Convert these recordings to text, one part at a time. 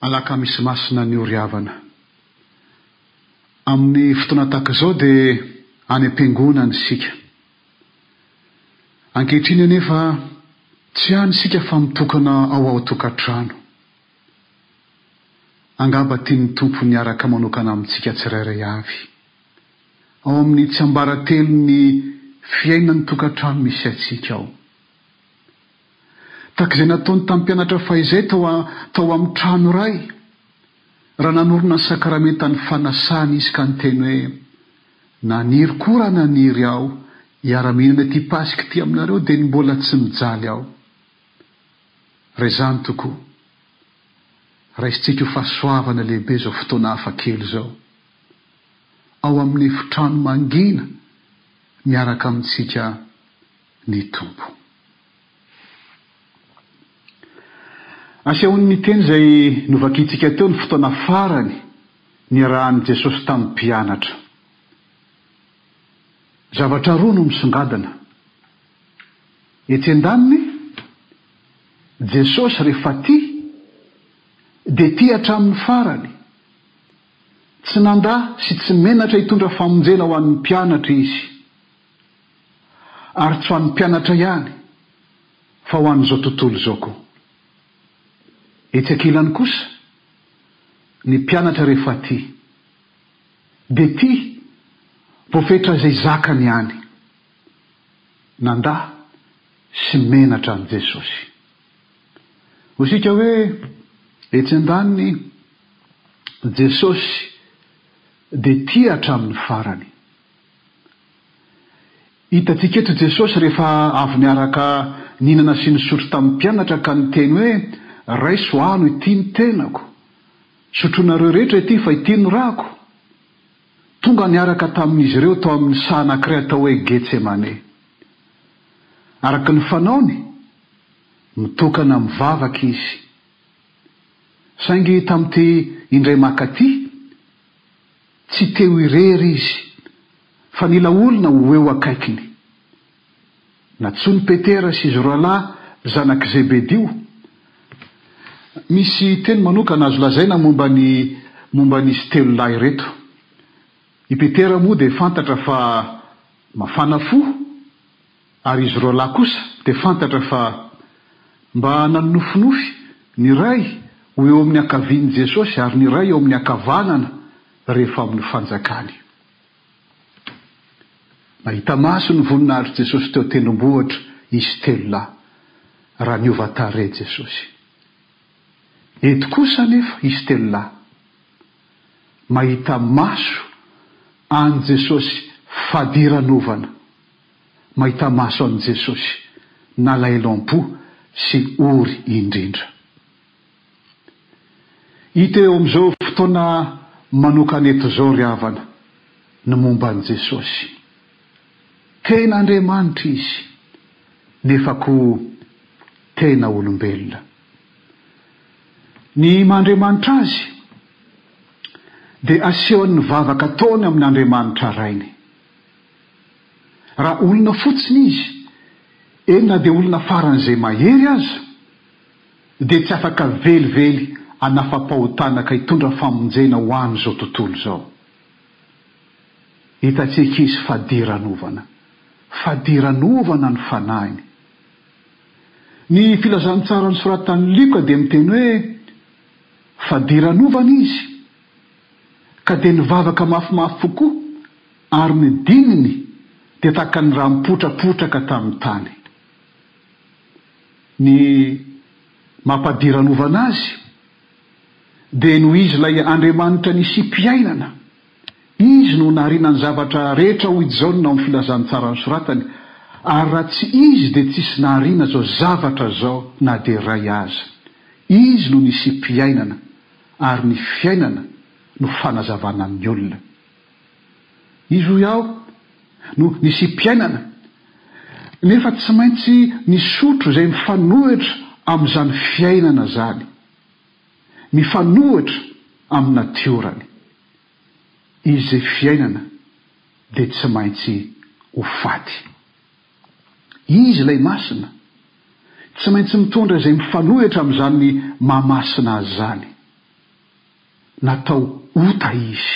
Alakamisy Masina Nioriavana. Amin'ny fotoana tahaka izao dia any am-piangonana isika. Ankehitriny anefa tsy any isika fa mitokana ao ao-tokantrano. Angamba tian'ny Tompo ny hiaraka manokana amintsika tsirairay avy. Ao amin'ny tsiambaratelon'ny fiainan'ny tokantrano misy antsika ao. Tahaka izay nataony tamin'ny mpianatra fahizay tao tao amin'ny trano iray, raha nanorina ny sakramentan'ny fanasana izy ka niteny hoe, Naniry koa raha naniry aho hiara-mihinana ity Paska ity aminareo dia ny mbola tsy mijaly aho. Raha izany tokoa, raisintsika io fahasoavana lehibe izao fotoana hafa kely izao, ao amin'ny efitrano mangina miaraka amintsika ny Tompo. Asehon' ny teny izay novakintsika teo ny fotoana farany niarahan'i Jesosy tamin'ny mpianatra. Zavatra roa no misongadina. Etsy an-daniny, Jesosy rehefa tia, dia tia hatramin'ny farany. Tsy nandà sy tsy menatra hitondra famonjena ho an'ny mpianatra izy. ary tsy ho an'ny mpianatra ihany fa ho an'izao tontolo izao koa. Etsy ankilany kosa, ny mpianatra rehefa tia, dia tia voafetra izay zakany ihany. Nandà sy menatra an'i Jesosy. Hoy isika hoe, etsy an-daniny, Jesosy dia tia hatramin'ny farany. Hitantsika eto Jesosy rehefa avy niaraka nihinana sy nisotro tamin'ny mpianatra ka niteny hoe, Raiso ano ity ny tenako. Sotroinareo rehetra ity fa ity ny rako. Tonga niaraka tamin'izy ireo tao amin'ny saha anankiray atao hoe Getsemane. Araka ny fanaony, mitokana mivavaka izy. Saingy tamin'ity indray maka ity, Tsy te ho irery izy, fa nila olona ho eo akaikiny. Nantsoin'i Petera sy izy roalahy zanak'i Zebedio. Misy teny manokana azo lazaina momba ny momba an'izy telo lahy ireto. I Petera moa dia fantatra fa mafana fo. Ary izy roalahy kosa dia fantatra fa mba nanonofinofy, ny iray ho eo amin'ny ankavian'i Jesosy ary ny iray eo amin'ny ankavanana rehefa amin'ny fanjakany. Nahita maso ny voninahitr'i Jesosy teo an-tendrombohitra izy telo lahy, raha niova tarehy Jesosy. Eto kosa anefa izy telo lahy mahita maso an'i Jesosy fadiranovana. mahita maso an'i Jesosy, nalahelo am-po sy ory indrindra. Hita eo amin'izao fotoana manokana eto izao, ry havana, ny momba an'i Jesosy. Tena Andriamanitra Izy, nefa koa tena olombelona. Ny maha-Andriamanitra Azy dia asehon'ny vavaka ataony amin'Andriamanitra Rainy. Raha olona fotsiny izy, eny na dia olona faran'izay mahery aza, dia tsy afaka velively hanafa-pahotana ka hitondra famonjena ho an' izao tontolo izao. Hitantsika izy fadiranovana, fadiranovana ny fanahiny. Ny filazantsara nosoratan'i Lioka dia miteny hoe fadiranovana izy, ka dia nivavaka mafimafy kokoa, Ary ny dininy dia tahaka ny rano potrapotraka tamin'ny tany. Ny mampadiran'ovana azy dia noho izy ilay Andriamanitra nisiam-piainana, Izy no nahariana ny zavatra rehetra hoy i Jaona ao amin'ny filazantsara nosoratany, ary raha tsy Izy dia tsisy nahariana izao zavatra izao na dia iray aza. Izy no nisiam-piainana, ary ny fiainana no fanazavana ny olona. Izy hoy aho no nisiam-piainana, nefa tsy maintsy nisotro izay mifanohitra amin'izany fiainana izany, mifanohitra amin'ny natiorany. Izy izay fiainana dia tsy maintsy ho faty. Izy ilay masina, tsy maintsy mitondra izay mifanohitra amin'izany maha masina azy izany. Natao ota izy.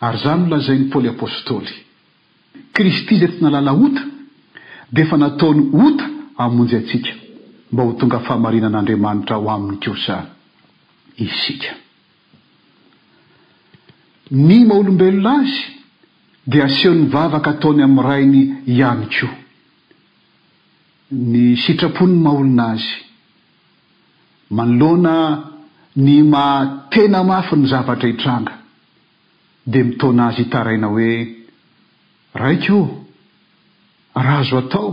Ary izany no lazain'i Paoly Apostoly. Kristy izay tsy nahalala ota dia efa nataony ota hamonjy antsika mba ho tonga fahamarinan'Andriamanitra ao aminy kosa isika. Ny maha olombelona azy dia asehon'ny vavaka ataony amin'ny Rainy ihany koa. Ny sitrapony ny maha olona azy. Manoloana ny maha tena mafy ny zavatra hitranga, dia mitaona azy hitaraina hoe, Raiko o, raha azo atao,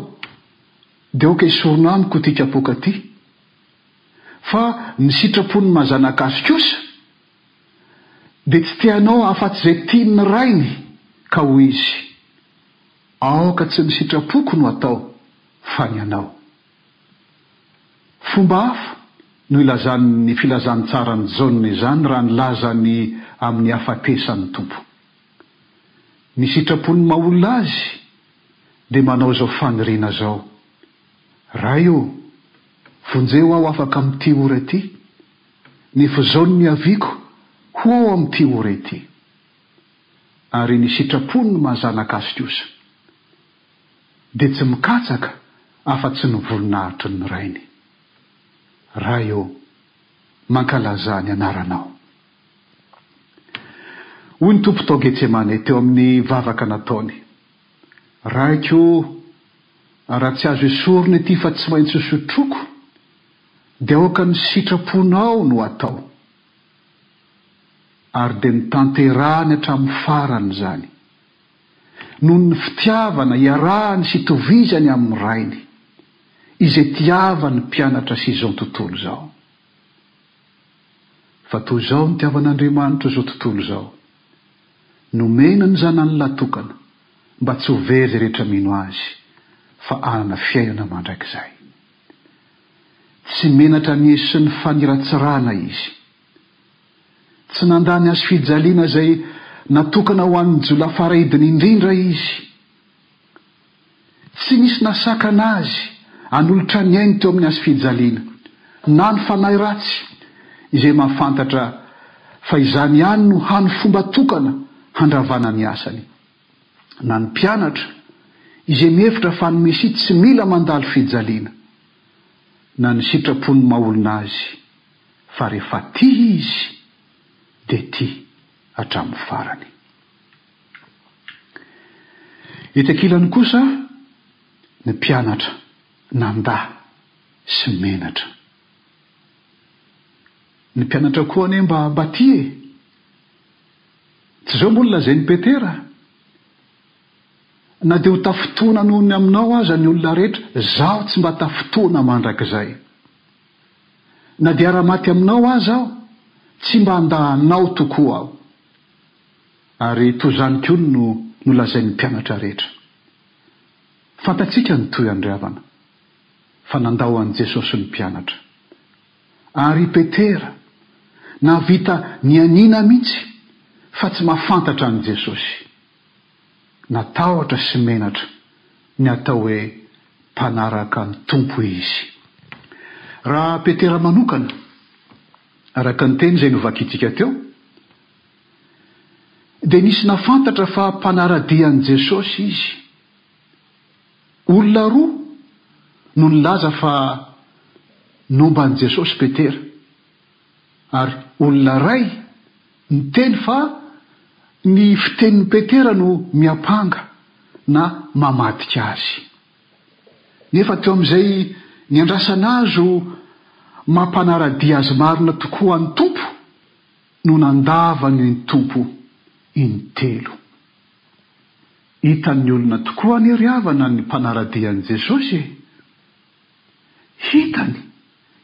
dia aoka esorina amiko ity kapoaka ity. Fa ny sitrapon'ny maha zanak'azy kosa, dia tsy te hanao afa-tsy izay tian'ny rainy, ka hoy izy, Aoka tsy ny sitrapoko no atao, fa ny anao. Fomba hafa no ilazan'ny Filazantsaran'i Jaona izany raha nilaza ny amin'ny hafatesan'ny Tompo. Ny sitrapon'ny maha-olona Azy dia manao izao faniriana izao, Ray ô, vonjeo aho afaka amin'ity ora ity, nefozaony ny haviako ho ao amin'ity ora ity. Ary ny sitrapon'ny maha-Zanak'Azy kosa. dia tsy mikatsaka afa-tsy ny voninahitry ny Rainy. Ray ô, mankalazà ny Anaranao. Hoy ny Tompo tao Getsemane, teo amin'ny vavaka nataony, Raiko ô, raha tsy azo esorina ity fa tsy maintsy hosotroiko, dia aoka ny sitraponao no atao. Ary dia notanterahany hatramin'ny farany izany. noho ny fitiavana iarahany sy itovizany amin'ny Rainy, izay tiavan'ny mpianatra sy izao tontolo izao. Fa toy izao nitiavan'Andriamanitra izao tontolo izao, nomena ny Zanany lahy tokana, mba tsy ho very izay rehetra mino Azy, fa hanana fiainana mandrakizay. Tsy menatra ny hesin'ny faniratsirana Izy. Tsy nandà ny hazofijaliana izay natokana ho an'ny jiolahy farahidiny indrindra izy. Tsy nisy nasakana azy hanolotra ny ainy teo amin'ny hazofijaliana, na ny fanahy ratsy izay mahafantatra fa izany ihany no hany fomba tokana handravana ny asany, na ny mpianatra izay mihevitra fa ny Mesia tsy mila mandalo fijaliana, na ny sitrapon'ny maha-olona azy. fa rehefa tia izy dia tia hatramin'ny farany. Etsy ankilany kosa ny mpianatra nandà sy menatra. Ny mpianatra koa anie mba mba tia e! Tsy izao moa no lazain'i Petera, Na dia ho tafintohina noho ny aminao aza ny olona rehetra, izaho tsy mba tafintohina mandrakizay. Na dia ara-maty aminao aza aho, tsy mba handà anao tokoa aho. Ary toy izany koa no nolazain'ny mpianatra rehetra. Fantatsika ny toy an-dry havana, fa nandao an'i Jesosy ny mpianatra. Ary i Petera, nahavita nianiana mihitsy fa tsy mahafantatra an'i Jesosy. na tahotra sy menatra ny atao hoe mpanaraka ny Tompo izy. Raha Petera manokana, araka ny teny izay novakintsika teo, dia nisy nafantatra fa mpanara-dia an'i Jesosy izy. Olona roa no nilaza fa nomba an'i Jesosy Petera. Ary olona iray niteny fa ny fitenin'i Petera no miampanga na mamadika azy. Nefa teo amin'izay niandrasana azy ho mampanara-dia azy marina tokoa ny Tompo no nandavany ny Tompo intelo. Hitan'ny olona tokoa anie ry havana ny mpanara-dia an'i Jesosy e! Hitany,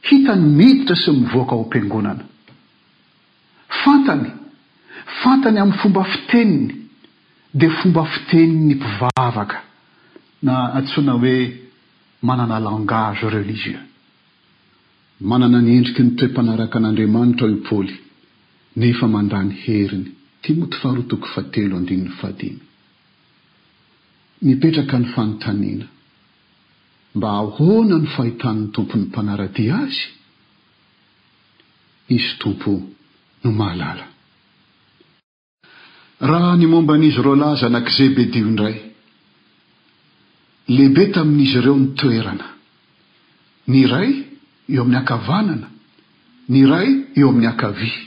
hitany miditra sy mivoaka ao am-piangonana. Fantany, fantany amin'ny fomba fiteniny, dia fomba fitenin'ny mpivavaka, na antsoina hoe manana langage religieux. Manana ny endriky ny toe-mpanaraka an'Andriamanitra ao i Paoly, nefa mandà ny heriny, Timoty faharoa toko fahatelo andininy fahadimy. Mipetraka ny fanontaniana. Mba ahoana no fahitan'ny Tompo ny mpanara-dia Azy? Izy Tompo no mahalala. Raha ny momba an'izy roalahy zanak'i Zebedio indray, Lehibe tamin'izy ireo ny toerana, ny iray eo amin'ny ankavanana, ny iray eo amin'ny ankavia.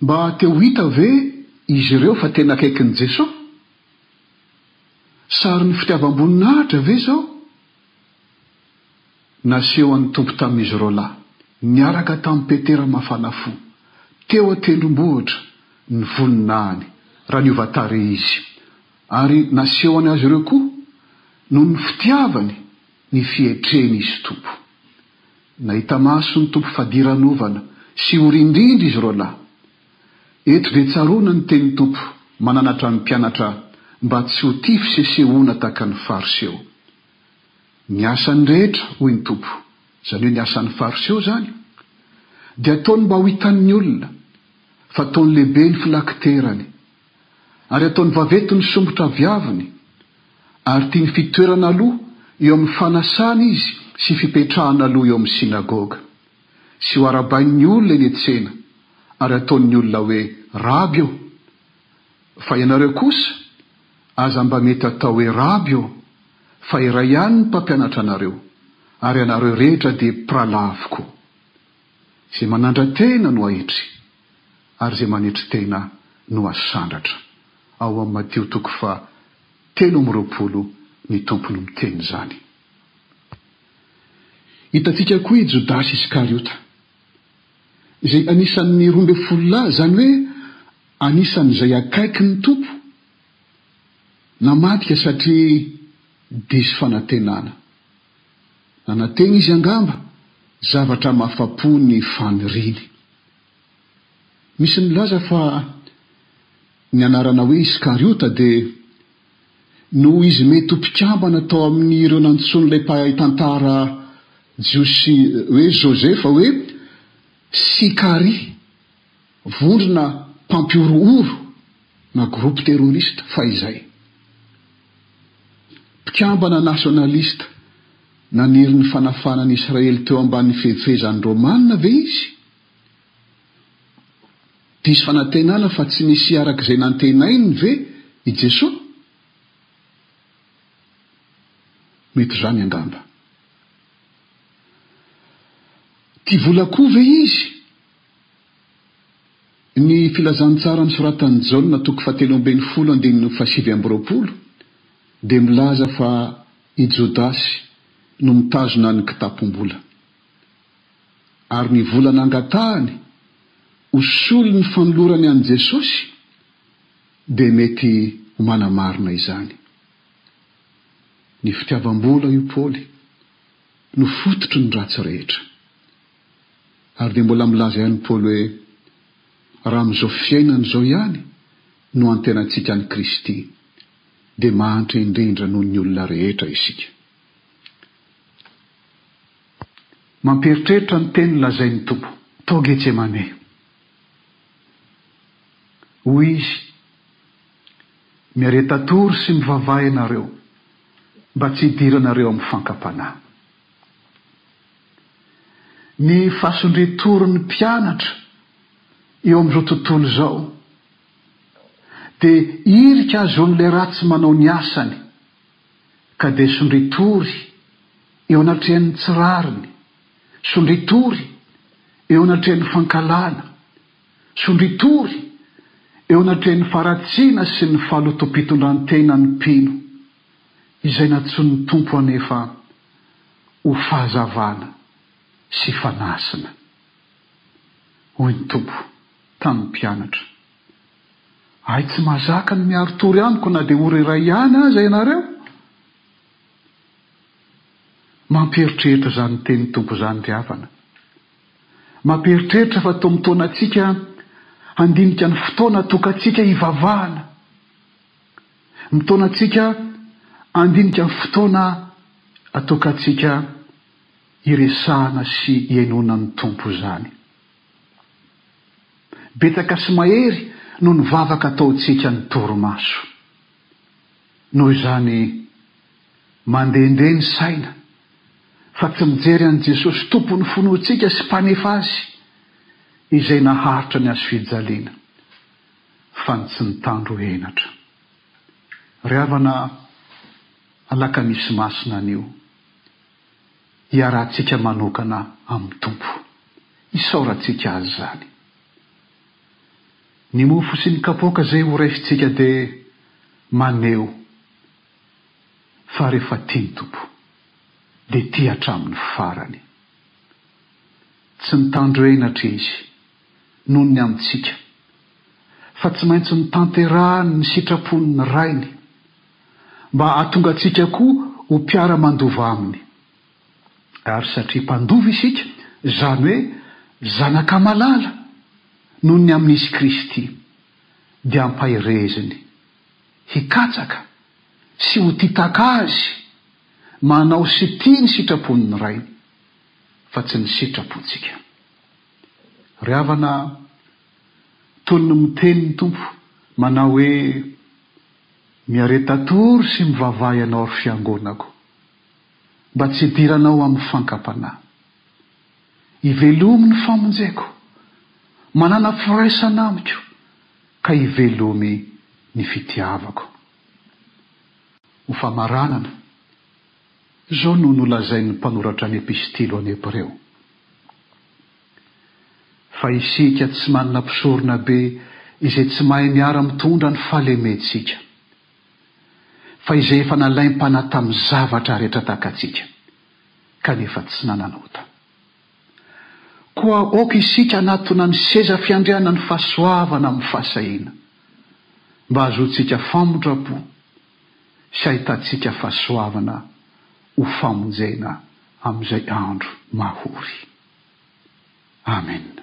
Mba te ho hita ve izy ireo fa tena akaikin'i Jesosy? Sarin'ny fitiavam-boninahitra ve izao? Nasehon'ny Tompo tamin'izy roalahy niaraka tamin'i Petera mafana fo, teo an-tendrombohitra, ny voninahiny, raha niova tarehy izy. Ary nasehony azy ireo koa, noho ny fitiavany, ny fietreny izy Tompo. Nahita maso ny Tompo fadiranovana sy orindrindra izy roalahy. Eto dia tsaroana ny tenin'ny Tompo mananatra ny mpianatra mba tsy ho tia fisesehoana tahaka ny Fariseo. Ny asan'ny rehetra, hoy ny Tompo, izany hoe ny asan'ny Fariseo izany, dia ataony mba ho hitan'ny olona, fa ataony lehibe ny filakiterany, ary ataony vaventy ny songotra aviaviny, ary tiany fitoerana aloha eo amin'ny fanasana izy sy fipetrahana aloha eo amin'ny synagoga. sy ho arahabain'ny olona eny an-tsena ary ataon'ny olona hoe raby ô! Fa ianareo kosa aza mba mety atao hoe raby ô! Fa iray ihany ny mpampianatra anareo ary ianareo rehetra dia mpirahalahy avokoa. Izay manandra-tena no ahitry ary izay manetry tena no asandratra. Ao amin'ny Matio toko faha telo amby roapolo ny Tompo no miteny izany. Hitantsika koa i Jodasy Iskariota, izay anisan'ny roa ambin'ny folo lahy, izany hoe anisan'izay akaiky ny Tompo, namadika satria diso fanantenana. Nanantena izy angamba zavatra mahafa-po ny faniriany. Misy milaza fa ny anarana hoe Iskariota dia. noho izy mety ho mpikambana tao amin'ireo nantsoin'ilay mpahay tantara jiosy hoe Joseph hoe Sikari, vondrona mpampihorohoro na groupe terroriste fahizay. Mpikambana nasionalista naniry ny fanafahana an'i Israely teo ambanin'ny fihetsehezan'ny Romanina ve izy? Diso fanantenana fa tsy nisy araka izay nantenainy ve i Jesoa? Mety izany angamba. Tia vola koa ve izy? Ny Filazantsara nosoratan'i Jaona toko fahatelo ambin'ny folo andininy fahasivy amby roapolo dia milaza fa i Jodasy no mitazona ny kitapom-bola. ary ny vola nangatahany ho solon'ny fanolorany an'i Jesosy dia mety ho manamarina izany. Ny fitiavam-bola hoy Paoly no fototry ny ratsy rehetra. Ary dia mbola milaza ihany Paoly hoe raha amin'izao fiainana izao ihany no antenatsika an'i Kristy dia mahantra indrindra noho ny olona rehetra isika. Mampieritreritra ny teny lazain'ny Tompo tao Getsemane. Hoy Izy, Miareta-tory sy mivavaha ianareo mba tsy hidiranareo amin'ny fankam-panahy. Ny fasondrian-torin'ny mpianatra eo amin'izao tontolo izao dia hirika ahazoan'ilay ratsy manao ny asany. ka dia sondria tory eo anatrehan'ny tsy rariny, sondria tory eo anatrehan'ny fankahalana, sondria tory eo anatrehan'ny faharatsiana sy ny fahalotoam-pitondrantena ny mpino, izay nantsoin'ny Tompo anefa ho fahazavana sy fanasina. Hoy ny Tompo tamin'ny mpianatra. Ahy tsy mahazaka ny miaro tory amiko na dia ora iray ihany aza ianareo? Mampieritreritra izany tenin'ny Tompo izany ry havana. Mampieritreritra fa tombon-taonantsika handinika ny fotoana atokantsika hivavahana. Ny taonantsika handinika ny fotoana atokantsika hiresahana sy hihainoana ny Tompo izany. Betsaka sy mahery noho ny vavaka ataontsika ny torimaso. Noho izany, mandehandeha ny saina fa tsy mijery an'i Jesosy Tompon'ny finoantsika sy Mpanefa azy, Izay naharitra ny hazofijaliana, fa ny tsy nitandro henatra. Ry havana, Alakamisy Masina anio. hiarahantsika manokana amin'ny Tompo. Isaorantsika Azy izany. Ny mofo sy ny kapoaka izay horaisintsika dia maneho fa rehefa tia ny Tompo, dia tia hatramin'ny farany. Tsy nitandroenatra Izy. noho ny amintsika, fa tsy maintsy notanterahiny ny sitrapon' ny Rainy, mba hahatonga antsika koa ho mpiara-mandova Aminy. Ary satria mpandova isika, izany hoe zanaka malala noho ny amin' Izy Kristy, dia ampahereziny hikatsaka sy ho tia taka Azy, manao sy tia ny sitrapon' ny Rainy, fa tsy ny sitrapontsika. Ry havana, toy ny miteny ny Tompo, manao hoe, Miareta tory sy mivavaha ianao ry fiangonako, mba tsy hidiranao amin'ny fankam-panahy. Ivelomy ny famonjeko, manàna firaisana amiko, ka hivelomy ny fitiavako. Ho famaranana. Izao no nolazain'ny mpanoratra ny Epistily ho an'ny Hebreo, Fa isika tsy manana mpisorona be izay tsy mahay miara-mitondra ny fahalementsika, fa izay efa nalaim-panahy tamin'ny zavatra rehetra tahaka antsika, kanefa tsy nanana ota. Koa aoka isika hanatona ny seza fiandrianan'ny fahasoavana amin'ny fahasahiana, mba hahazoantsika famindram-po, sy hahitantsika fahasoavana ho famonjena amin'izay andro mahory. Amena.